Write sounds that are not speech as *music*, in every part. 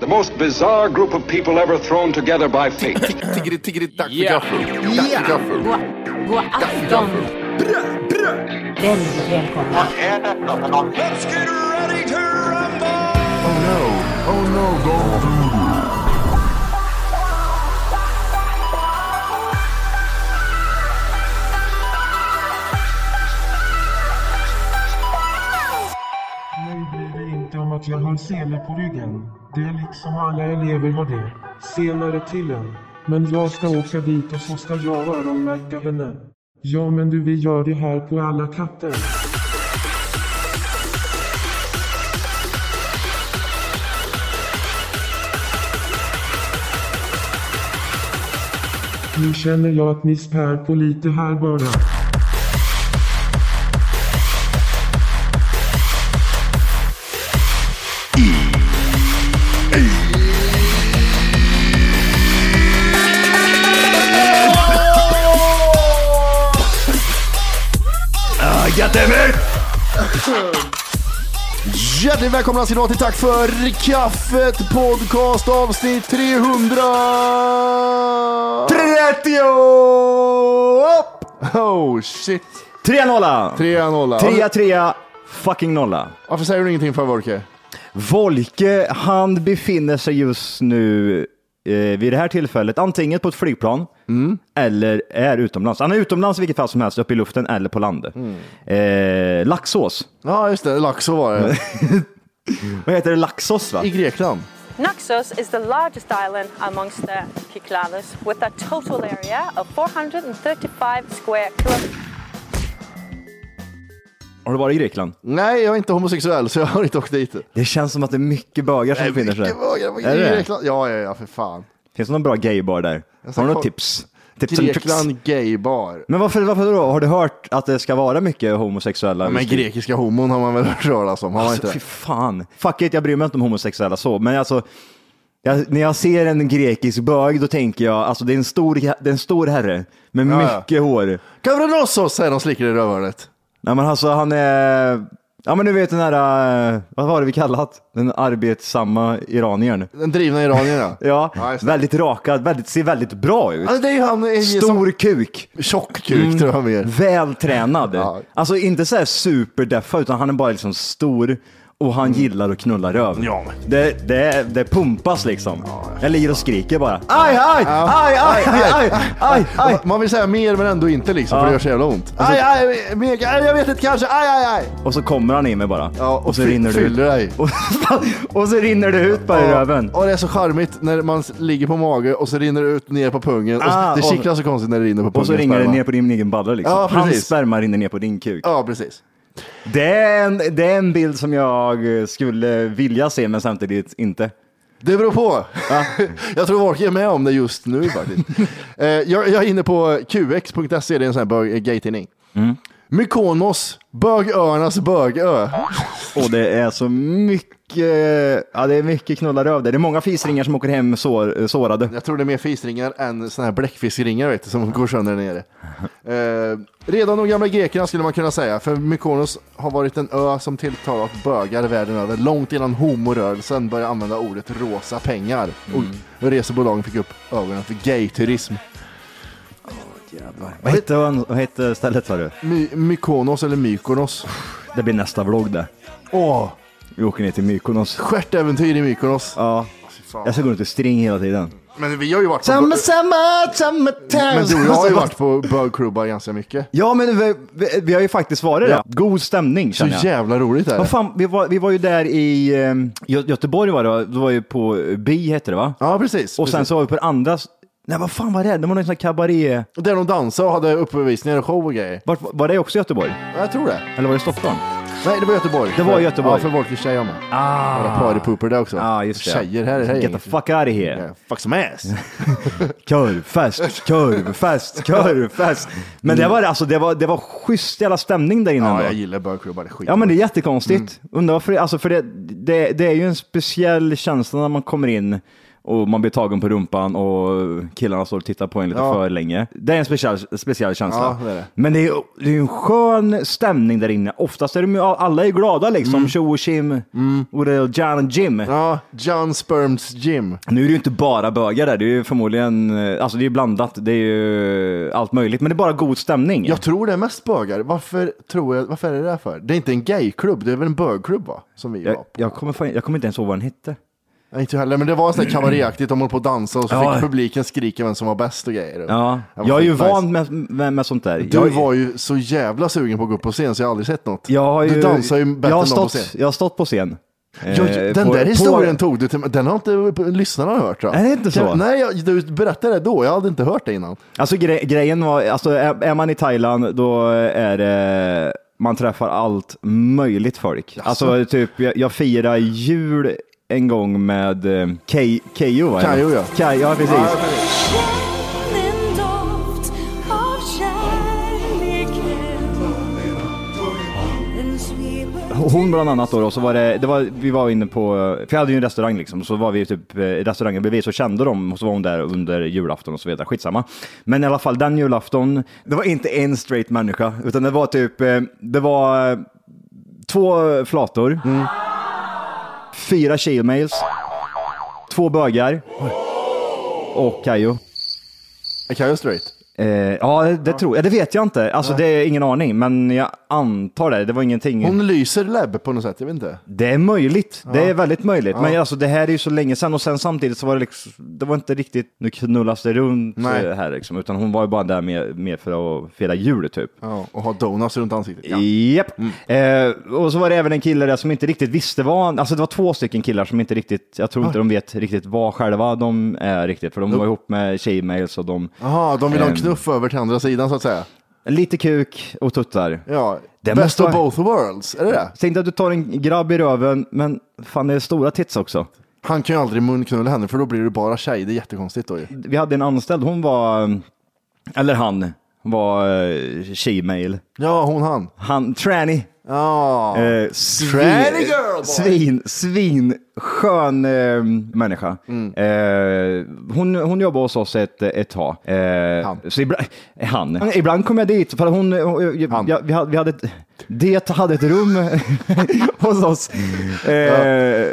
The most bizarre group of people ever thrown together by fate. Tiggeri, tiggeri, dack för Ja. gaffel. Dack för gaffel. God afton! Väldigt välkomna. Oh no, oh no, don't att jag har sele på ryggen. Det är liksom alla elever har det. Senare till en. Men jag ska åka dit och så ska jag öronmärka henne. Ja men du vi gör det här på alla katter. Nu känner jag att ni spär på lite här bara. Hjärtligt välkomna ska ni vara till Tack för kaffet podcast avsnitt 300! 30! Oh shit! 3-0! 3-0. 3-3 fucking nolla. Varför säger du ingenting för Volke? Volke, han befinner sig just nu vid det här tillfället antingen på ett flygplan eller är utomlands. Han är utomlands i vilket fall som helst, uppe i luften eller på land. Eh, Laxås. Ja just det, Laxå var det. *laughs* Vad heter det? Laxås va? I Grekland. Naxos is the largest island amongst the Cyclades with a total area of 435 square kilometers. Har du varit i Grekland? Nej, jag är inte homosexuell så jag har inte åkt dit. Det känns som att det är mycket bögar som befinner sig. Mycket bögar Är det? Grekland. Ja, ja, ja, för fan. Finns det någon bra gaybar där? ska Har du kolla. tips? tips and tricks? Grekland gaybar. Men varför, varför då? Har du hört att det ska vara mycket homosexuella? Ja, men grekiska homon har man väl hört talas om? Har man Alltså, inte? fy fan. Fuck it, jag bryr mig inte om homosexuella så, men alltså jag, när jag ser en grekisk bög, då tänker jag, alltså det är en stor, det är en stor herre med Ja, ja. mycket hår. Kavranossos säger de slickar i rövhålet. Nej men alltså han är, ja men du vet den här, eh, vad var det vi kallat? Den arbetsamma iraniern. Den drivna iranien *laughs* ja. Ja, just det. väldigt rakad, väldigt, ser väldigt bra ut. Alltså, det är ju han i- Stor som kuk. tjock kuk tror jag mer. Vältränad. Ja. Alltså inte så här superdeffa utan han är bara liksom stor och han gillar att knulla röv. Mm. Ja, Det, det, det pumpas liksom. Jag ligger och skriker bara. Aj, aj, aj, aj, aj, aj, aj, aj. Man vill säga mer men ändå inte liksom för det gör så jävla ont. Alltså- aj, aj, mer, aj, jag vet inte kanske, aj, aj, aj. Och så kommer han in mig bara. Ja, och, så fy- rinner det fyller ut. dig. Och, *laughs* och så rinner det ut bara i röven. Och det är så charmigt när man s- ligger på mage och så rinner det ut ner på pungen. och Ah, så, det och- kittlar så konstigt när det rinner på pungen. Och så ringer det sperma. ner på din egen balle liksom. Ja, Hans precis. sperma rinner ner på din kuk. Ja, precis. Det, är en, det är en bild som jag skulle vilja se men samtidigt inte. Det beror på. *laughs* jag tror Volke är med om det just nu faktiskt. *laughs* Eh, jag, jag är inne på qx.se, det är en sån här eh, gay-tidning. Mm. Mykonos, bögöarnas bögö. Och det är så mycket, ja det är mycket knullar röv där. Det är många fisringar som åker hem sår, sårade. Jag tror det är mer fisringar än såna här bläckfiskringar vet du, som går sönder där nere. Eh, redan de gamla grekerna skulle man kunna säga, för Mykonos har varit en ö som tilltalat bögar världen över långt innan homorörelsen började använda ordet rosa pengar. Och resebolagen fick upp ögonen för gayturism. Vad hette, vad hette stället sa du? My- Mykonos eller Mykonos. Det blir nästa vlogg det. Åh, Vi åker ner till Mykonos. Stjärtäventyr i Mykonos. Ja. fan. Jag ska gå runt i string hela tiden. Men vi har ju varit på... Samma, samma, samma Men du och jag har ju varit på bögklubbar ganska mycket. Ja, men vi, vi, vi har ju faktiskt varit det. Ja. God stämning Så känner jag. jävla roligt är det. Vad fan, vi, var, vi var ju där i eh, Gö- Göteborg var det, va? det var ju på Bi hette det va? Ja, precis. Och sen precis. så var vi på det andra, nej vad fan var det? Det var någon sån här kabaré. Där de dansade och hade uppvisningar och show och grejer. Vart, var det också Göteborg? Ja, Jag tror det. Eller var det Stockholm? Nej, det var Göteborg. Det var För- Göteborg. Ja, för Wolkers tjejer med. Ah, Några partypooper där också. Ja, just det. Tjejer, här, här är Get the inget. fuck out of here. Yeah, fuck some ass. *laughs* Korvfest, korvfest, korvfest. Men det var, alltså, det var, det var schysst jävla stämning där inne. Ja, ändå. jag gillar bögklubbar. Det är skit. Ja men det är jättekonstigt. Mm. Undrar varför, alltså för det, det, det är ju en speciell känsla när man kommer in och man blir tagen på rumpan och killarna står och tittar på en lite Ja. för länge. Det är en speciell, speciell känsla. Ja, det det. Men det är det är en skön stämning där inne. Oftast är de ju, alla är glada liksom. Tjo och tjim, och det är John och Jim. Mm. Ja, John Sperms Gym. Nu är det ju inte bara bögar där, det är ju förmodligen, eh, alltså det är ju blandat, det är ju allt möjligt, men det är bara god stämning. Jag tror det är mest bögar. Varför, tror jag, varför är det där för? Det är inte en gayklubb, det är väl en bögklubb va? Som vi var jag, på. jag, kommer, jag kommer inte ens ihåg vad den hette. Nej, inte heller, men det var sådär *clears throat* kabaréaktigt. De höll på att dansa och så Ja. fick publiken skrika vem som var bäst och grejer. Ja, Det var jag är ju skitnice. van med, med, med sånt där. Du jag, var ju så jävla sugen på att gå upp på scen så jag har aldrig sett något. jag har ju, du dansar ju bättre jag har än någon på stått, scen. Jag har stått på scen. Ja, Eh, den på- där på- historien tog du till Den har inte lyssnarna hört tror jag. Är det inte så? Nej, jag, du berättade det då. Jag hade inte hört det innan. Alltså gre grejen var, alltså är, är man i Thailand då är det, man träffar allt möjligt folk. Alltså typ, jag, jag firar jul en gång med eh, Keyyo. va? Kayo, ja. Kaj, ja, precis. Hon bland annat då, och så var det, det var, vi var inne på, för jag hade ju en restaurang liksom, så var vi typ eh, i restaurangen bredvid så kände de och så var hon där under julafton och så vidare, skitsamma. Men i alla fall den julafton, det var inte en straight människa, utan det var typ, eh, det var eh, två flator, fyra Chilmails. två bögar och Kayo. Är Kayo straight? Eh, ja, det, tror jag. Det vet jag inte. Alltså, det är ingen aning, men jag antar det. Det var ingenting. Hon lyser läbb på något sätt, jag vet inte. Det är möjligt. Det är väldigt möjligt. Men alltså, det här är ju så länge sedan och sen samtidigt så var det liksom, det var inte riktigt, nu knullas det runt Nej. eh, här liksom, utan hon var ju bara där med, med för att fira jul typ. Ja, och ha donuts runt ansiktet. Ja. Japp. Eh, och så var det även en kille där som inte riktigt visste vad, alltså det var två stycken killar som inte riktigt, jag tror inte de vet riktigt vad själva de är riktigt, för de var ihop med tjejmails och de, Jaha, de vill ha en Ehm. Knuff över till andra sidan så att säga. lite kuk och tuttar. Ja, Det best of vara- both worlds, är det det? Tänk dig att du tar en grabb i röven, men fan det är stora tits också. Han kan ju aldrig munknulla henne för då blir det bara tjej, det är jättekonstigt då ju. Vi hade en anställd, hon var, eller han, var uh, she-mail. Ja, hon han. Han, tranny. Ja. Eh, Tranny girl. Svin, svin, skön eh, människa. Mm. Eh, hon, hon jobbade hos oss ett, ett tag. Eh, Han. Så ibland, han. Ibland kom jag dit, för hon, hon Han. jag, vi hade, vi hade ett, det hade ett rum *laughs* hos oss. Eh,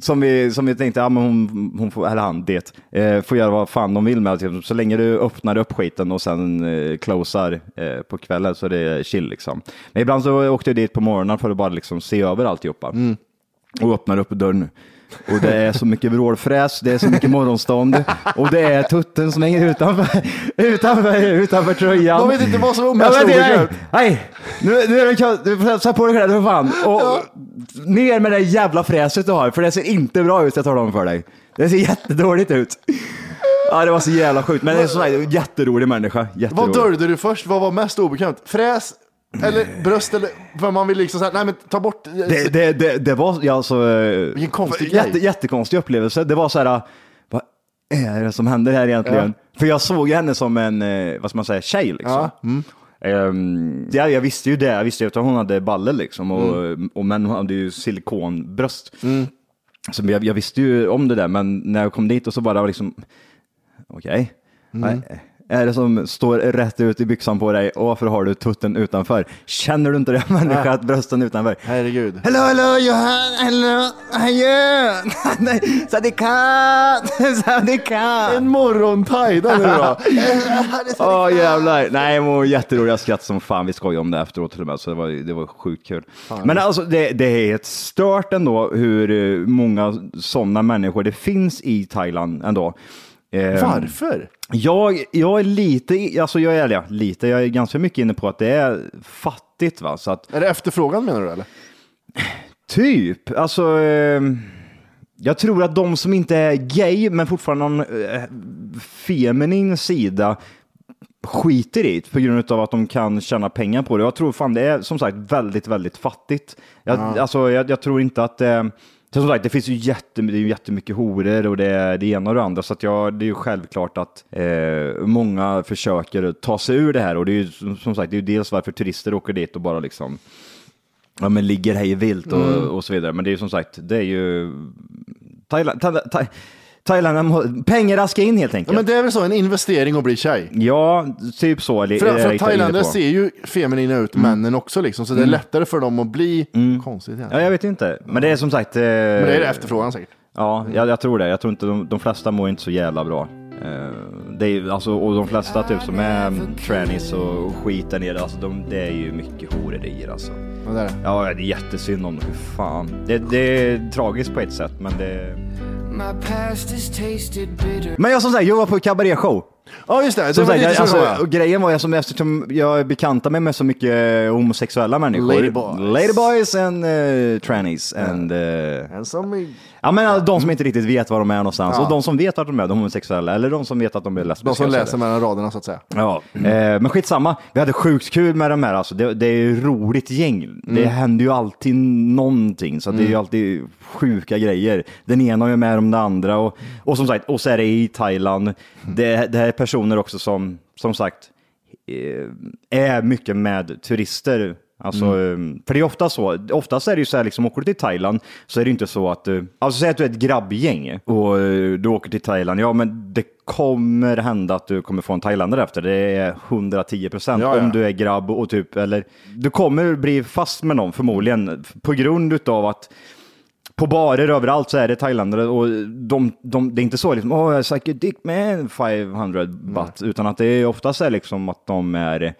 som, vi, som vi tänkte, ja, men hon, hon får, eller han, det, eh, får göra vad fan de vill med. Typ, Så länge du öppnar upp skiten och sen eh, closar eh, på kvällen så är det chill liksom. Men ibland så åkte jag dit på morgonen för att bara liksom se över alltihopa. Och öppnar upp dörren. Och det är så mycket vrålfräs, det är så mycket morgonstånd och det är tutten som hänger utanför, utanför, utanför tröjan. De vet inte vad som är Ja, mest obekvämt. Nej, nu, nu är det kallt. Du får sätta på dig kläder för fan. Och ner med det jävla fräset du har, för det ser inte bra ut, jag talar om för dig. Det ser jättedåligt ut. Ja, det var så jävla sjukt, men det är så här, jätterolig människa. Vad Jätterolig. döljde du först? Vad var mest obekvämt? Fräs eller bröst eller för man vill liksom säga nej men ta bort. Det, det, det, det var ja, alltså, Vilken konstig jätte, grej. jättekonstig upplevelse. Det var så här, vad är det som händer här egentligen? För jag såg henne som en, eh, vad ska man säga, tjej liksom. Ja, mm. Ehm, ja, jag visste ju det, jag visste ju att hon hade baller liksom, och, Mm. och men hon hade ju silikonbröst. Så jag, jag visste ju om det där, men när jag kom dit och så bara liksom, okej, Mm. Nej, är det som står rätt ut i byxan på dig och varför har du tutten utanför? Känner du inte det *laughs* människa att brösten utanför? Herregud. Hello, hello, Johan, hello, adjö! *laughs* Nej, Sadikat, *laughs* Sadikat! En morgontajda nu då. Åh jävlar. Nej, var jätteroliga skratt som fan. Vi skojade om det efteråt till och med, så det var, det var sjukt kul. Men alltså det, det är ett stört ändå hur eh, många sådana människor det finns i Thailand ändå. Eh, Varför? Jag, jag är lite, alltså jag är ja, lite, jag är ganska mycket inne på att det är fattigt va, så att Är det efterfrågan menar du eller? Typ, alltså. Eh, jag tror att de som inte är gay, men fortfarande någon eh, feminin sida, skiter i det på grund av att de kan tjäna pengar på det. Jag tror fan det är som sagt väldigt, väldigt fattigt. Jag, alltså, jag, jag tror inte att eh, som sagt, det finns ju jätte, det är ju jättemycket horor och det är det ena och det andra, så att jag, det är ju självklart att eh, många försöker ta sig ur det här och det är ju som, som sagt, det är ju dels varför turister åker dit och bara liksom ja, men ligger hej vilt och, Mm. och så vidare. Men det är ju som sagt, det är ju Thailand, Thailand, Thailand, Thailand pengar ska in helt Ja, enkelt. men det är väl så, en investering att bli tjej. Ja, typ så. För, för thailändare ser ju feminina ut, männen också liksom, så det är Mm. lättare för dem att bli konstigt. Ja, egentligen. jag vet inte. Men det är som sagt. Eh, Men det är det efterfrågan säkert. Ja, jag, jag tror det. Jag tror inte de, de flesta mår inte så jävla bra. Eh, det är, alltså, och de flesta typ som är trannies och skit där nere, alltså, de, det är ju mycket horerier alltså. Ja, det är det. Ja, det är jättesynd om dem. Fan. Det, det är tragiskt på ett sätt, men det... Men jag som sagt, jag var på cabaret-show. Ja, just det. Det Som var sagt, lite jag, så det alltså, var. och grejen var som eftersom jag bekantar mig med så mycket homosexuella människor. Ladyboys. Ladyboys and uh, trannies. And, uh, En som i- ja, men de som inte riktigt vet var de är någonstans. Ja. Och de som vet att de är de homosexuella. Eller de som vet att de är lesbiska. De som läser mellan raderna så att säga. Ja, eh, men skitsamma. Vi hade sjukt kul med de här. Alltså. Det, det är ju roligt gäng. Det Mm. händer ju alltid någonting. Så det är ju alltid sjuka grejer. Den ena är med om det andra. Och, och som sagt, och så är det i Thailand. Det, det här är personer också som, som sagt, eh, är mycket med turister. Alltså, eh, För det är ofta så, oftast är det ju så här, liksom, åker du till Thailand så är det inte så att du, alltså säg att du är ett grabbgäng och eh, du åker till Thailand, ja men det kommer hända att du kommer få en thailändare efter, det är 110 procent Ja, ja. om du är grabb och typ, eller du kommer bli fast med någon förmodligen på grund utav att på barer överallt så är det thailändare och de, de, det är inte så liksom, åh, jag suck your dick man, 500 baht, utan att det är oftast är liksom att de är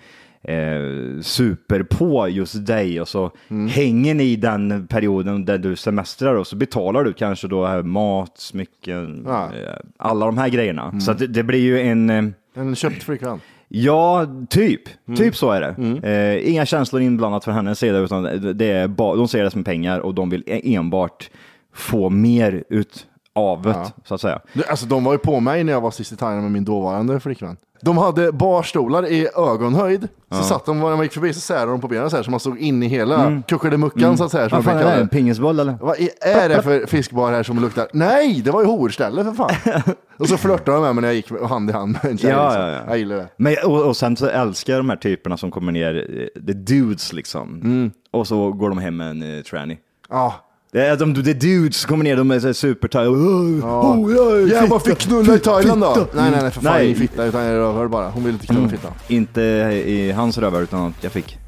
eh, super på just dig och så hänger ni i den perioden där du semestrar och så betalar du kanske då här mat, smycken, Ja. eh, alla de här grejerna. Så att det, det blir ju en eh, En köpt flickvän. Ja, typ. Mm. Typ så är det. Eh, inga känslor inblandat från hennes sida, utan det är ba- de ser det som pengar och de vill e- enbart få mer ut av det, så att säga. Alltså, de var ju på mig när jag var sist i Thailand med min dåvarande flickvän. De hade barstolar i ögonhöjd. Så satt de, när man gick förbi så särade de på benen så här så man såg in i hela mm. kuckelimuckan så att säga. Vad fan är det? En pingisboll eller? Vad är det för fiskbar här som luktar? Nej, det var ju horställe för fan. *laughs* och så flörtade de med mig när jag gick hand i hand med en tjej. Ja, liksom. ja, ja. Jag gillar det. Men, och, och sen så älskar jag de här typerna som kommer ner, eh, the dudes liksom. Och så går de hem med en uh, tranny. Ja. Det är de, the dudes kommer ner, de är supertight. Oh, Ja. oh, jag är fitta, fick knulla i Thailand då. fitta. Nej, nej, nej, för fan Nej. ingen fitta utan jag rövhör bara. Hon ville inte knulla Mm. fitta. Inte i hans rövhör utan jag fick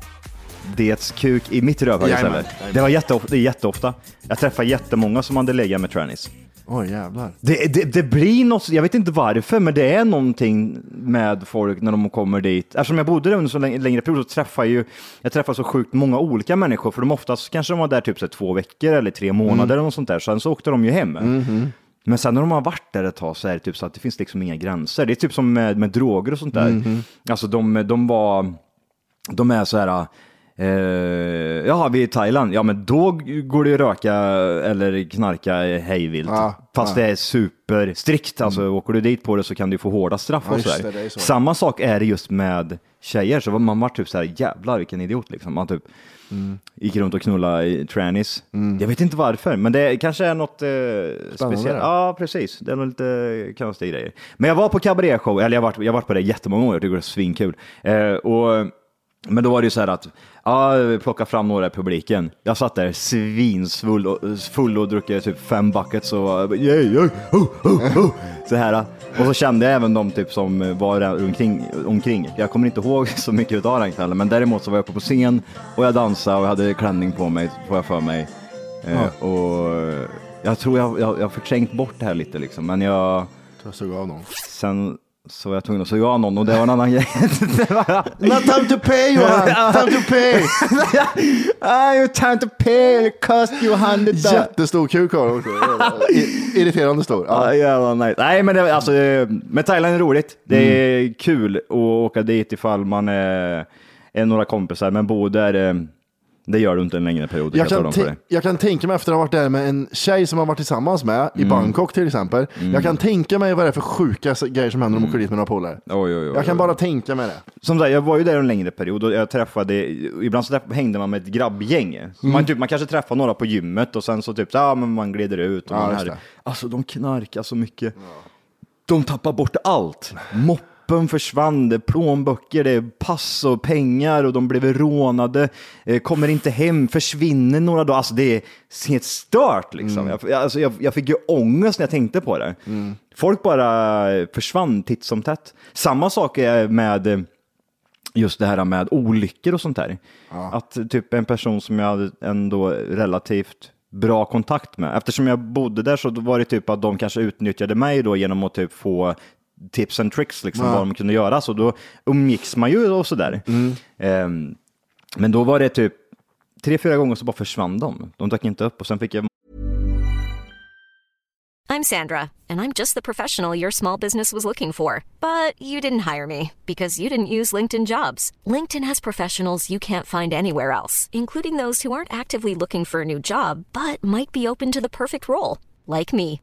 dets kuk i mitt Jajamän, istället. Det var jätteofta, det är jätteofta. Jag träffar jättemånga som hade legat med trannies. Oj jävlar. Det, det, det blir något, jag vet inte varför, men det är någonting med folk när de kommer dit. Eftersom jag bodde där under så länge, längre period så träffar jag ju, jag träffar så sjukt många olika människor, för de oftast kanske de var där typ så här, två veckor eller tre månader eller något sånt där, sen så åkte de ju hem. Men sen när de har varit där ett tag så är det typ så att det finns liksom inga gränser. Det är typ som med, med droger och sånt där. Alltså de, de var, de är så här, eh, jaha vi är i Thailand, ja men då går det ju röka eller knarka hejvilt. Ja, Fast ja. det är superstrikt, alltså åker du dit på det så kan du få hårda straff Ja, och just så, det, så. Samma sak är det just med tjejer, så man var typ så här, jävlar vilken idiot liksom. Man typ Mm. gick runt och knullade i trannies. Jag vet inte varför, men det kanske är något eh, speciellt. Ja, precis. Det är nog lite konstiga grejer. Men jag var på cabaret-show, eller jag har varit, jag varit på det jättemånga år, jag tycker det är svinkul. Eh, och Men då var det ju så här att, ja, vi plockade fram några i publiken. Jag satt där svinsfull och, full och druckit typ fem buckets och yeah, yeah, oh, oh, oh. så här. Och så kände jag även de typ som var där omkring, omkring. Jag kommer inte ihåg *laughs* så mycket av den kvällen, men däremot så var jag uppe på scen och jag dansade och jag hade klänning på mig, får jag för mig. Eh, och jag tror jag, jag, jag har förträngt bort det här lite liksom, men jag... Jag såg av någon. Sen så var jag tvungen att suga av någon och det var en annan grej. *laughs* Not time to pay Johan! Time to pay! *laughs* Ah, time to pay, cost you a hundred dollars. Jättestor kuk har också. Irriterande stor. Ja. Ja, jävlar nice. Nej, men det, alltså, men Thailand är roligt. Det är kul att åka dit ifall man är, är några kompisar, men bo där, eh, det gör du inte en längre period. Jag kan, dig. jag kan tänka mig efter att ha varit där med en tjej som har varit tillsammans med i Bangkok till exempel. Jag kan tänka mig vad det är för sjuka grejer som händer om de åker dit med några polare. Jag kan bara tänka mig det. Som sagt, jag var ju där en längre period och jag träffade, ibland så hängde man med ett grabbgäng. Mm. Man, typ, man kanske träffar några på gymmet och sen så typ, så, ja men man glider ut. Och Ja, man just är, det. alltså de knarkar så mycket. De tappar bort allt. Moppen försvann, det plånböcker, det är pass och pengar och de blev rånade, eh, kommer inte hem, försvinner några dagar. Alltså det är helt stört liksom. Jag, alltså, jag, jag fick ju ångest när jag tänkte på det. Folk bara försvann titt som tätt. Samma sak är med eh, just det här med olyckor och sånt där. Att typ en person som jag hade ändå relativt bra kontakt med. Eftersom jag bodde där så var det typ att de kanske utnyttjade mig då genom att typ få tips and tricks, liksom, vad de kunde göra. Så då umgicks man ju och sådär. Ehm, men då var det typ tre, fyra gånger så bara försvann de. De dök inte upp och sen fick jag I'm Sandra, and I'm just the professional your small business was looking for. But you didn't hire me because you didn't use LinkedIn jobs. LinkedIn has professionals you can't find anywhere else, including those who aren't actively looking for a new job but might be open to the perfect role, like me.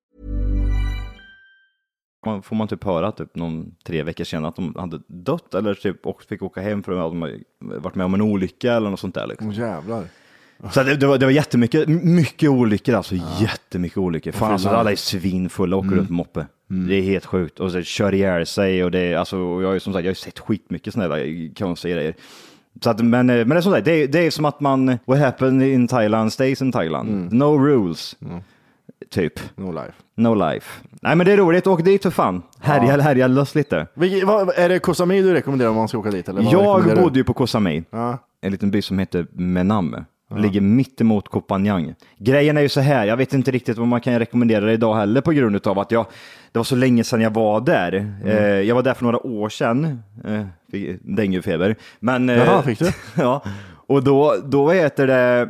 Man, får man typ höra typ någon tre veckor senare att de hade dött eller typ och fick åka hem för att de varit med om en olycka eller något sånt där. Liksom. Åh, jävlar. Så det, det, var, det var jättemycket, mycket olyckor alltså, jättemycket olyckor. Fan alltså, alla är svinfulla och åker runt på moppe. Det är helt sjukt. Och så kör ihjäl sig och det är, alltså, och jag har ju som sagt, jag har sett skitmycket sådana där konstiga grejer. Så att, men, eh, men det är sånt där, det det är som att man, what happened in Thailand stays in Thailand. No rules. Typ. No life. No life. Nej men det är roligt, åk dit för fan. Härja, härja loss lite. Vilket, vad, är det Koh Samui du rekommenderar om man ska åka dit? Eller vad Jag du? bodde ju på Koh Samui, Ja. en liten by som heter Menam. Ligger mitt emot Koh Phangan. Grejen är ju så här, jag vet inte riktigt vad man kan rekommendera det idag heller på grund av att jag, det var så länge sedan jag var där. Mm. Eh, jag var där för några år sedan, eh, fick denguefeber. Men, eh, Jaha, fick du? *laughs* ja, och då, då heter det,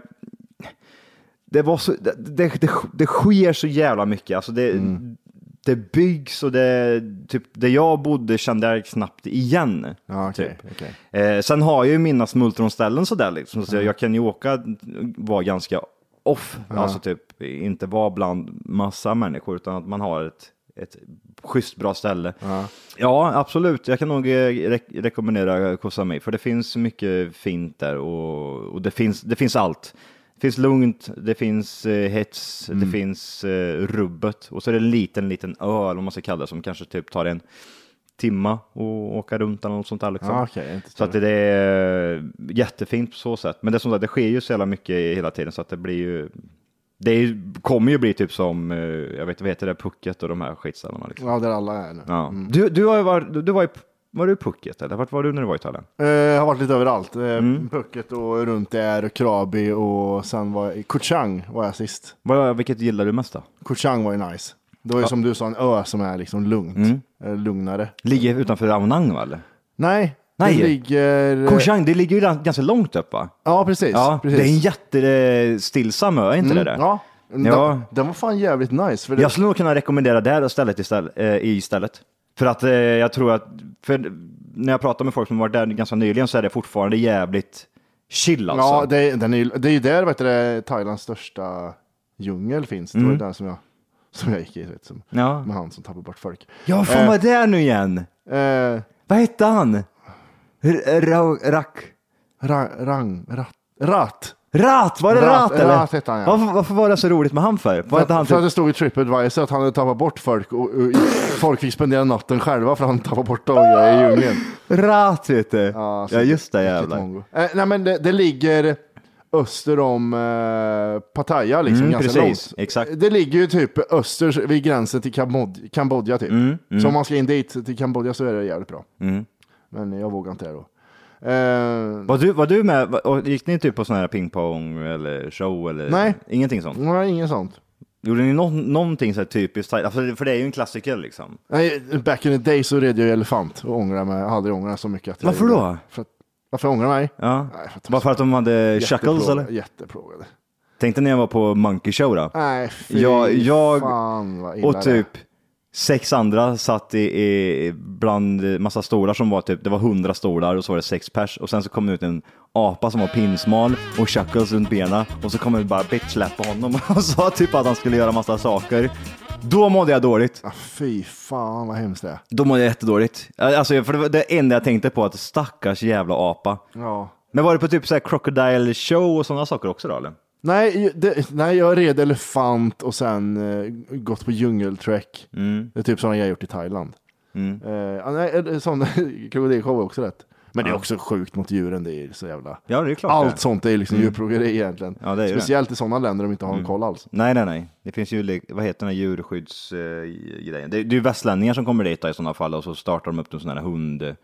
det var så, det, det, det, det sker så jävla mycket. Alltså det, Mm. det byggs och det, typ, där jag bodde kände jag knappt igen. Ja, okej, typ. okej. Eh, sen har jag ju mina smultronställen sådär liksom, så jag kan ju åka, vara ganska off, alltså typ inte vara bland massa människor utan att man har ett, ett schysst bra ställe. Ja. absolut, jag kan nog eh, re- rekommendera Koh Samui för det finns mycket fint där och, och det, finns, det finns allt. Det finns lugnt, det finns eh, hets, det finns eh, rubbet och så är det en liten, liten ö, eller vad man ska kalla det, som kanske typ tar en timma och åka runt eller något sånt där. Liksom. Okej, inte så att det är jättefint på så sätt. Men det, är som sagt, det sker ju så jävla mycket hela tiden så att det blir ju det är, ju- kommer ju bli typ som, eh, jag vet inte vad heter det, Phuket och de här skitställena. Liksom. Ja, där alla är nu. Ja. Du, du har ju varit, du, du var, i, var du i Phuket eller vart var du när du var i Thailand? Eh, Jag har varit lite överallt. Eh, Mm. Phuket och runt där, och Krabi och sen var jag i Koh Chang var jag sist. Vad, vilket gillar du mest då? Koh Chang var ju nice. Det var ju som du sa en ö som är liksom lugnt. Mm. Eh, Lugnare. Ligger utanför Aonang va eller? Nej, Nej. Det ligger... Koh Chang, det ligger ju gan- ganska långt upp va? Ja, precis. Ja, precis. det är en jättestillsam ö, är inte Mm, det? Ja. Den, Ja. den var fan jävligt nice. För det, Jag skulle nog kunna rekommendera det här istället, istället, eh, istället. För att eh, jag tror att, för när jag pratar med folk som varit där ganska nyligen så är det fortfarande jävligt chill alltså. Ja, det, är- den är, det är ju där vet du, Thailands största djungel finns. Det var Mm. den som jag, som jag gick i, vet, som, Ja. med han som tappade bort folk. Ja, fan Eh, vad är det nu igen? Eh, Vad hette han? R- ra- Rack? ra, rang, rat, rat. Rat, var det Rat, eller? Rat hette han, ja. varför, varför var det så roligt med han för? Hette För, han för att typ? det stod i Tripadvisor att han hade tappat bort folk och, och folk fick spendera natten själva för att han tappade bort dem i djungeln. Rat vet du. Ja, så Ja, just det jävlar. mongo. Eh, nej men det, det ligger öster om eh, Pattaya liksom Mm, ganska precis, långt. exakt. Det ligger ju typ öster vid gränsen till Kambodja, Kambodja typ. Mm, Så om man ska in dit till Kambodja så är det jävligt bra. Mm. Men jag vågar inte det då. Eh, Var du, var du med, gick ni typ på sån här pingpong eller show eller? Nej. Ingenting sånt? nej, inget sånt. Gjorde ni nå- någonting så här typiskt thai- för, det är ju en klassiker liksom. Nej, back in the day så red jag ju elefant och ångrar mig. Jag hade ångrat så mycket. Att Varför då? det. För att, varför jag ångrar mig? Ja. Nej, för att Bara för att de hade shackles eller? Jätteplågade. Tänkte när jag var på Monkey Show då? Nej, fy Jag- jag- fan vad illa Och det typ sex andra satt i, i bland massa stolar som var typ, det var hundra stolar och så var det sex pers och sen så kom det ut en apa som var pinsmal och shackles runt benen och så kom det bara bitch på honom *laughs* och sa typ att han skulle göra massa saker. Då mådde jag dåligt. Ah, fy fan vad hemskt det är. Då mådde jag jättedåligt. Alltså, för det var det enda jag tänkte på, att stackars jävla apa. Ja. Men var det på typ så här crocodile show och sådana saker också då eller? Nej, det, nej, jag red elefant och sen eh, gått på djungeltrek. Mm. Det är typ sådana jag gjort i Thailand. Mm. Ja, nej, eh, sån *laughs* krokodilshow är också rätt. Men det är också sjukt mot djuren, det är så jävla... Ja, det är klart Allt det. sånt är liksom Mm. djurplågeri egentligen. Ja, det är ju det. Speciellt i sådana länder de inte har en koll alls. Nej, nej, nej. Det finns ju, vad heter den här djurskyddsgrejen? det, det är ju västlänningar som kommer dit då i sådana fall och så startar de upp en sån här hund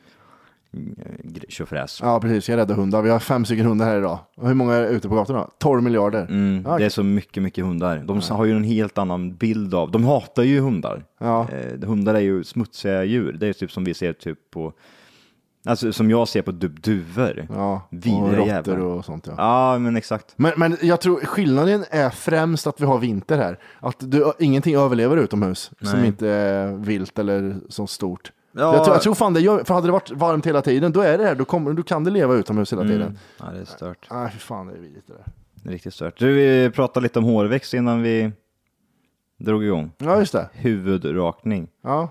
tjofräs. Ja, precis. Jag räddar hundar. Vi har fem stycken hundar här idag. Och hur många är ute på gatorna? 12 miljarder. Mm, Det är så mycket, mycket hundar. De har ju en helt annan bild av, de hatar ju hundar. Ja. Eh, hundar är ju smutsiga djur. Det är typ som vi ser typ på, alltså som jag ser på typ duvor. Ja, Vidriga och råttor jävlar. och sånt ja. Ja, men exakt. Men, men jag tror skillnaden är främst att vi har vinter här. Att du, ingenting överlever utomhus som Nej. inte är vilt eller så stort. Ja. Jag, tror, jag tror fan det gör, för hade det varit varmt hela tiden, då är det här, då, kommer, då kan det leva utomhus hela tiden. Mm. Ja, det är stört. Nej, fy fan det är vidrigt det där. Det är riktigt stört. Du, vi pratade lite om hårväxt innan vi drog igång. Ja, just det. Huvudrakning. Ja.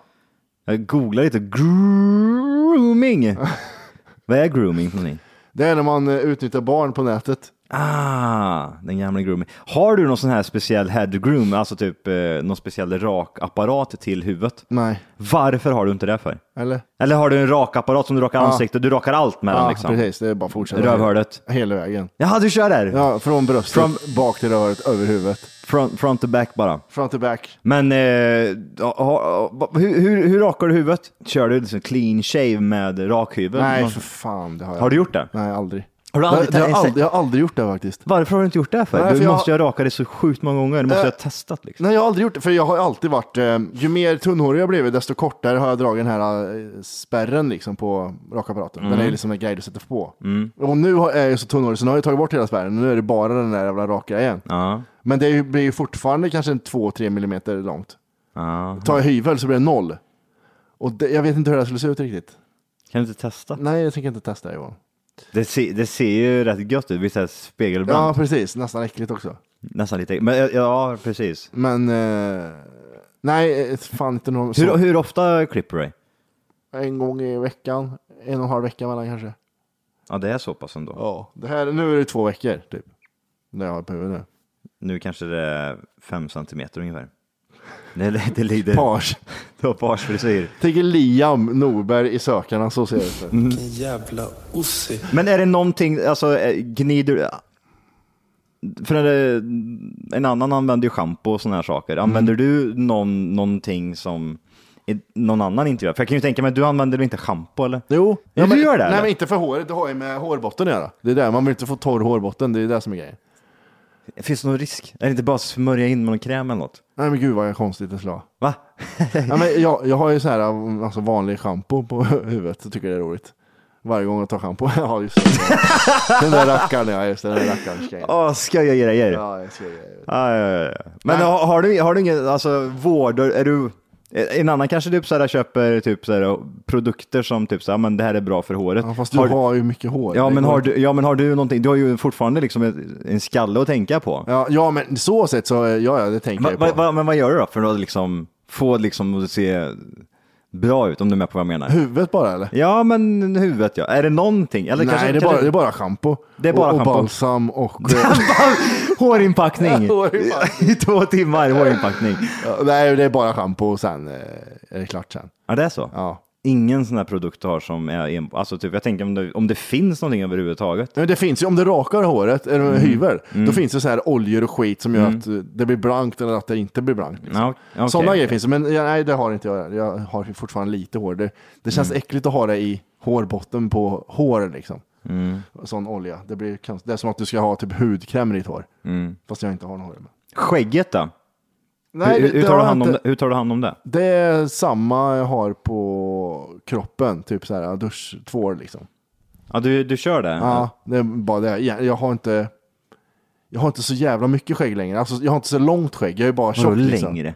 Jag googlade lite. Grooming. *laughs* Vad är grooming för någonting? Det är när man eh, utnyttjar barn på nätet. Ah, den gamla grooming. Har du någon sån här speciell head groom, alltså typ eh, någon speciell rakapparat till huvudet? Nej. Varför har du inte det för? Eller? Eller har du en rakapparat som du rakar Ja. ansiktet, du rakar allt med den Ja, liksom? precis. Det är bara att fortsätta. Rövhålet. Hela vägen. Jaha, du kör där? Ja, från bröstet From- bak till röret, över huvudet. Front, front to back bara. Front to back. Men eh, ha, ha, hur, hur, hur rakar du huvudet? Kör du liksom clean shave med rakhyvel? Nej, Någon- för fan. Det har jag. Har du gjort det? Nej, aldrig. Har du aldrig det, det har aldrig, jag har aldrig gjort det faktiskt. Varför har du inte gjort det för? Nej, du för jag- måste ju ha rakat dig så sjukt många gånger. Du måste ju Eh, ha testat liksom. Nej, jag har aldrig gjort det, för jag har alltid varit, eh, ju mer tunnhårig jag blivit, desto kortare har jag dragit den här eh, spärren liksom på rakapparaten. Den Mm. är liksom en grej du sätter på. Och nu har- är jag så tunnhårig så nu har jag tagit bort hela spärren, nu är det bara den där jävla raka igen. Ja. Men det blir ju fortfarande kanske en 2-3 millimeter långt. Tar jag hyvel så blir det noll. Och det, jag vet inte hur det här skulle se ut riktigt. Kan du inte testa? Nej, jag tänker inte testa Johan. Det, ser- det ser ju rätt gött ut, visst är det Ja, precis. Nästan äckligt också. Nästan lite. Men ja, precis. Men eh, nej, eh, fan inte någon Hur, hur ofta klipper du dig? En gång i veckan. En och en halv vecka mellan kanske. Ja, det är så pass ändå. Ja, det här, nu är det två veckor typ. Det jag har på huvudet nu. Nu kanske det är fem centimeter ungefär. Det, det lider. Page. Du har parsfrisyr. Tänker Liam Norberg i Sökarna, så ser det ut. Mm. Jävla ossi. Men är det någonting, alltså eh, gnider för är det, en annan använder ju schampo och sådana här saker. Använder Mm. du någon, någonting som någon annan inte gör? För jag kan ju tänka mig, du använder väl inte schampo eller? Jo. Ja, du gör det, Nej, eller? men inte för håret. Det har ju med hårbotten att göra. Det är där, man vill inte få torr hårbotten. Det är det som är grejen. Finns det någon risk? Är det inte bara att smörja in med någon kräm eller något? Nej men gud vad konstigt det vara. Va? *laughs* ja, men jag, jag har ju så här alltså vanlig schampo på *laughs* huvudet och tycker det är roligt. Varje gång jag tar schampo. *laughs* ja, just det. Den där rackaren, ja just det. Den där rackaren. Åh, skoja grejer. Ja, jag ska göra det. Ja, ja, ja, ja. Men har, har, du, har du ingen, alltså vård, är du, en annan kanske typ såhär köper typ såhär, produkter som typ såhär, men det här är bra för håret. Ja, fast du har, har, ju mycket hår. ja, men har du, ja, men har du någonting, du har ju fortfarande liksom en, en skalle att tänka på. Ja, ja, men så sett så, ja, ja det tänker Va, jag ju va, på. va, men vad gör du då för att liksom få liksom att se bra ut, om du är med på vad jag menar? Huvudet bara eller? Ja, men huvudet ja. Är det någonting? Eller Nej, kanske, det, är kanske... bara, det är bara schampo. Det är bara och, och balsam och... *laughs* *laughs* *laughs* Hårinpackning! I två timmar hårinpackning. nej, det är bara schampo och sen eh, är det klart sen. Ja, det är så? Ja. Ingen sån här produkt du har som är en, alltså typ, jag tänker om det, om det finns någonting överhuvudtaget. Men det finns ju, om du rakar håret, eller Mm. hyvel, då finns det så här oljor och skit som gör att eh, det blir blankt eller att det inte blir blankt. Liksom. Ja, okej, Sådana okej. grejer finns men nej det har inte jag. Jag har fortfarande lite hår. Det, det känns Mm. äckligt att ha det i hårbotten på hår liksom. Mm. Sån olja. Det, blir, det är som att du ska ha typ hudkräm i ditt hår. Mm. Fast jag inte har något hår. Skägget då? Nej, hur, hur, tar du hand om det? hur tar du hand om det? Det är samma jag har på kroppen, typ så här duschtvål liksom. Ja, du, du kör det? Ja, det är bara det. Jag, har inte jag har inte så jävla mycket skägg längre. Alltså, jag har inte så långt skägg, jag är bara tjock. Liksom. längre?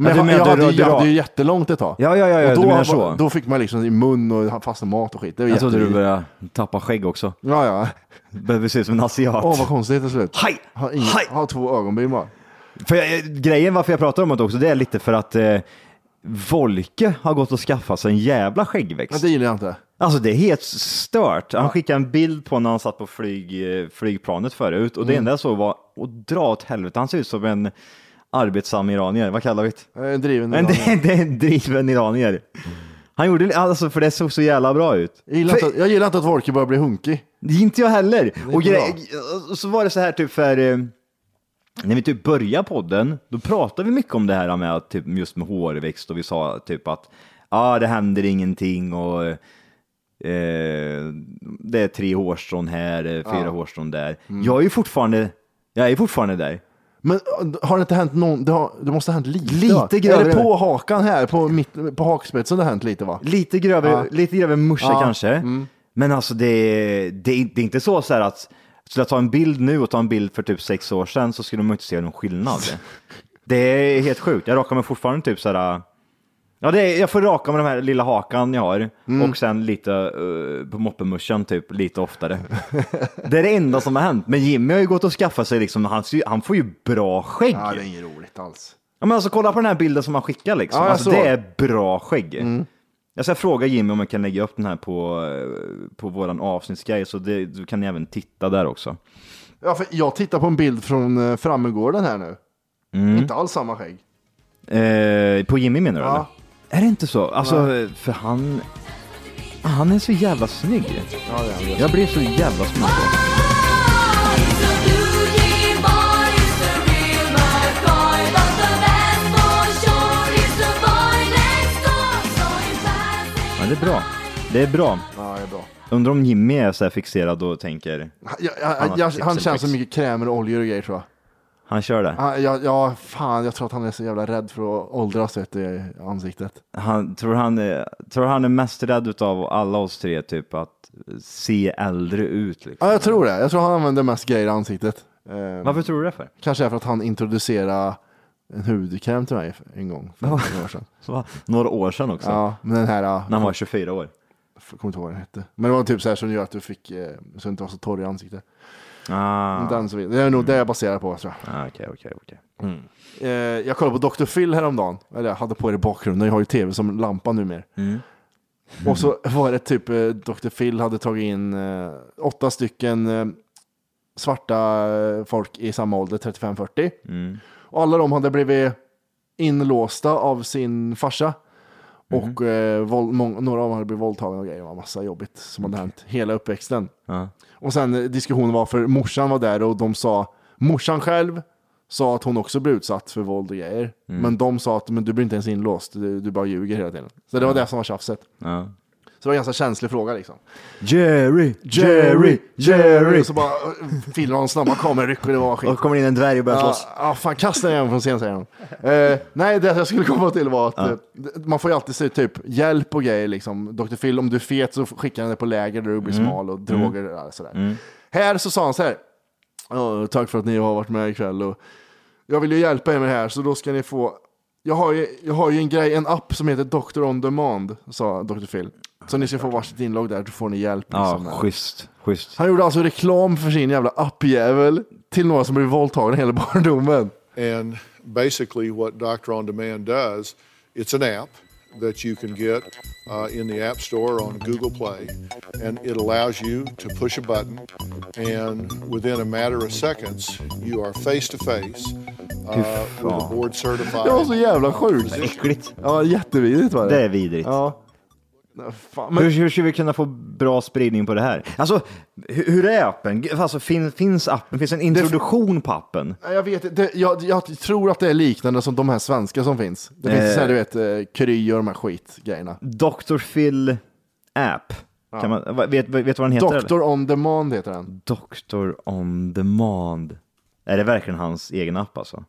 Men Ja, jag, du jag, menar jag, du- hade, jag hade ju jättelångt ett tag. Ja, ja, ja, ja och du då, menar så. då fick man liksom i mun och fasta mat och skit. Det var Jag trodde du började tappa skägg också. Ja, ja. Började se ut som en asiat. Åh, vad konstigt till slut. Hej! Har, ingen, Hej! har två ögonbryn bara. För jag, grejen varför jag pratar om det också, det är lite för att eh, Volke har gått och skaffat sig en jävla Ja, skäggväxt. det gillar jag inte. Alltså det är helt stört. Han skickade en bild på när han satt på flyg, eh, flygplanet förut och det Mm. enda jag såg var att dra åt helvete. Han ser ut som en arbetsam iranier. Vad kallar vi det? Är driven. Men det, det är en driven iranier. Han gjorde alltså för det såg så jävla bra ut. jag, gillar För- inte, jag gillar inte att Wolke börjar bli hunkig. det är inte jag heller. Och, och så var det så här typ för, eh, när vi typ började podden, då pratade vi mycket om det här med typ, just med hårväxt och vi sa typ att ah, det händer ingenting och eh, det är tre hårstrån här, eh, fyra hårstrån där. Mm. Jag är ju fortfarande, jag är fortfarande där. Men äh, har det inte hänt någon, det, har, det måste ha hänt lite Lite va? Är grövre. det på hakan här, på, mitt, på hakspetsen det har hänt lite va? Lite grövre, Ja. lite grövre musche Ja, Mm. kanske. Men alltså det, det, är- det är inte så, så här att skulle jag ta en bild nu och ta en bild för typ sex år sedan så skulle man inte se någon skillnad. *laughs* det är helt sjukt. Jag rakar mig fortfarande typ så här. Ja, det är, jag får raka med den här lilla hakan jag har Mm. och sen lite uh, på moppemuschen typ lite oftare. det är det enda som har hänt. Men Jimmy har ju gått och skaffat sig liksom, han, ser ju- han får ju bra skägg. Ja, det är inget roligt alls. Ja, men alltså kolla på den här bilden som han skickar liksom. Ja, jag alltså, såg. det är bra skägg. Jag ska fråga Jimmy om jag kan lägga upp den här på, eh, på våran avsnittsgrej, så det, du kan även titta där också. Ja, för jag tittar på en bild från eh, Frammegården här nu. Inte alls samma skägg. Eh, på Jimmy menar du? Ja. Är det inte så? Alltså, för han... Han är så jävla snygg. Ja, det är. Jag blir så jävla snygg. Ja, det är bra. Det är bra. Ja, det är bra. Undrar om Jimmy är så här fixerad och tänker, Jag, jag, Annat jag, tips han eller känns tricks. så mycket krämer och oljor och grejer tror jag. Han kör det. Ja, ja, ja, fan, jag tror att han är så jävla rädd för att åldras vet du, i ansiktet. Han, tror, han är, tror han är mest rädd av alla oss tre, typ att se äldre ut? Liksom. Ja, jag tror det. Jag tror han använder mest grejer i ansiktet. Eh, Varför tror du det för? Kanske är för att han introducerade en hudkräm till mig en gång för *laughs* några år sedan. Några år sedan också, Ja, men den här, när han var 24 år. Jag kommer inte ihåg vad den hette. Men det var typ så här som gör att du fick, eh, så du inte var så torr i ansiktet. Ah, Den så vidare. Det är nog det jag baserar på tror jag. ah, okej, okej, okej. Eh, jag kollade på Dr. Phil häromdagen. Eller jag hade på det i bakgrunden. Jag har ju tv som lampa numera. Och så var det typ eh, Dr. Phil hade tagit in eh, åtta stycken svarta folk i samma ålder, 35-40. Och alla de hade blivit inlåsta av sin farsa. Och eh, våld, mång- några av dem hade blivit våldtagna och grejer. Det var massa jobbigt som hade hänt hela uppväxten. Ja. Och sen eh, diskussionen var för morsan var där och de sa, morsan själv sa att hon också blev utsatt för våld och grejer. Men de sa att men du blir inte ens inlåst, du, du bara ljuger hela tiden. Så det var det som var tjafset. Ja. Det var en ganska känslig fråga liksom. Jerry, Jerry, Jerry. Och så bara uh, filmar de snabba kamerryck och det var skit. Och kommer in en dvärg och börjar Ja, slåss. ja, fan kasta den från scen säger han. Eh, nej, det jag skulle komma till var att eh, man får ju alltid se typ hjälp och grejer liksom. Dr. Phil, om du är fet så skickar han dig på läger där du blir smal och droger och sådär. Här så sa han så här. "Ja, tack för att ni har varit med ikväll och jag vill ju hjälpa er med det här så då ska ni få jag har, ju, jag har ju en grej, en app som heter Dr. On Demand, sa Dr. Phil. Så ni ska få varsitt inlogg där, så får ni hjälp. Ja, liksom. schysst, schysst. Han gjorde alltså reklam för sin jävla appjävel till några som blev våldtagna hela *laughs* barndomen. And basically, what Doctor On Demand does, it's an app that you can get uh, in the App Store on Google Play, and it allows you to push a button, and within a matter of seconds, you are face to face uh, with a board certified. Det var så jävla sjukt. Äckligt. Ja, jättevidrigt var det. Det är vidrigt. Ja. Ja, Fan, men, Hur, hur ska vi kunna få bra spridning på det här? Alltså, hur, hur är appen? Alltså, fin, finns appen? Finns en introduktion på appen? Jag vet inte, jag, jag tror att det är liknande som de här svenska som finns. Det finns Eh. så här, du vet, eh, Kry och de här skitgrejerna. Dr. Phil app. Kan man, vet, vet du vad den heter? eller? Doctor on demand heter den. Doctor on demand. Är det verkligen hans egen app alltså?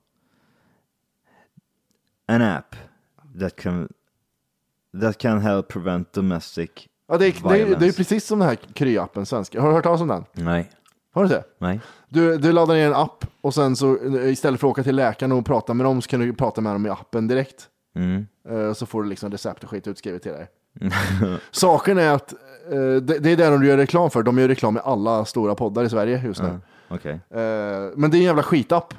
An app that can, that can help prevent domestic Ja, det, är, det, är, det är precis som den här Kry-appen, svenska. Har du hört talas om den? Nej, Har du det? nej. Du, du laddar ner en app och sen så eh, istället för att åka till läkaren och prata med dem så kan du prata med dem i appen direkt. Mm. Eh, Så får du liksom recept och skit utskrivet till dig. *laughs* Saken är att eh, det, det är det de gör reklam för. De gör reklam i alla stora poddar i Sverige just nu. Okej, Eh, Men det är en jävla skitapp.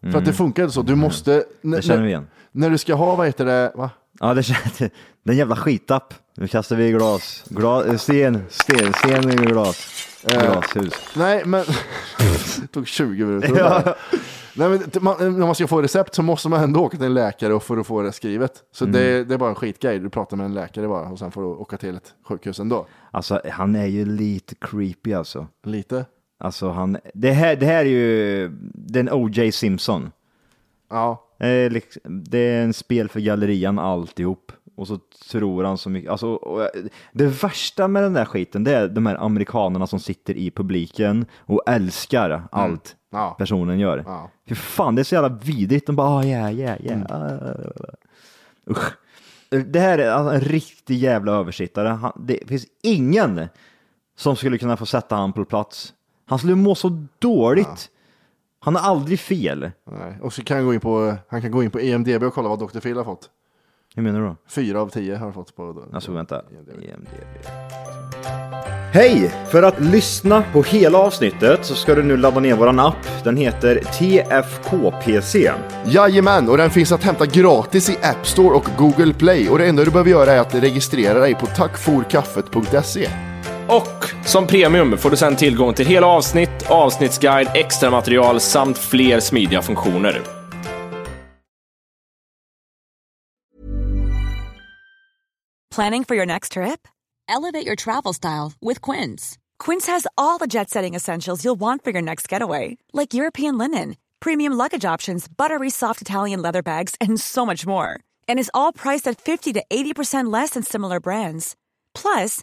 För att det funkar inte så. Du måste... Mm. det känner vi när, igen. när du ska ha, vad heter det? Va? Ja, det känns, *laughs* det är en jävla skitapp. Nu kastar vi glas, glas eh, sten, sten, sten i glas, glashus. Nej, men... *laughs* det tog 20 minuter. *laughs* Nej, men man, när man ska få recept så måste man ändå åka till en läkare och för att få det skrivet. Så Mm. det, det är bara en skitgrej. Du pratar med en läkare bara och sen får du åka till ett sjukhus ändå. Alltså, han är ju lite creepy alltså. Lite. Alltså, han, det här, det här är ju den O.J. Simpson. Ja. Liksom, Det är en spel för gallerian alltihop. Och så tror han så mycket. Alltså, det värsta med den där skiten, det är de här amerikanerna som sitter i publiken och älskar allt Ja. personen gör. Ja. Fy fan, det är så jävla vidrigt. De bara, oh, yeah, yeah, yeah. Usch. Det här är alltså en riktig jävla översittare. Han, det finns ingen som skulle kunna få sätta han på plats. Han skulle må så dåligt. Han har aldrig fel. Nej. Och så kan han gå in på, han kan gå in på EMDB och kolla vad Dr. Phil har fått. Hur menar du då? Fyra av tio har han fått på... Alltså vänta. IMDb. Hej! För att lyssna på hela avsnittet så ska du nu ladda ner våran app. Den heter TFKPC. Jajamän, och den finns att hämta gratis i App Store och Google Play. Och det enda du behöver göra är att registrera dig på tackforkaffet.se. Och som premium får du sedan tillgång till hela avsnitt, avsnittsguide, extra material samt fler smidiga funktioner. Planning for your next trip? Elevate your travel style with Quince. Quince has all the jet setting essentials you'll want for your next getaway, like European linen, premium luggage options, buttery soft Italian leather bags, and so much more. And is all priced at 50 to 80% less than similar brands. Plus,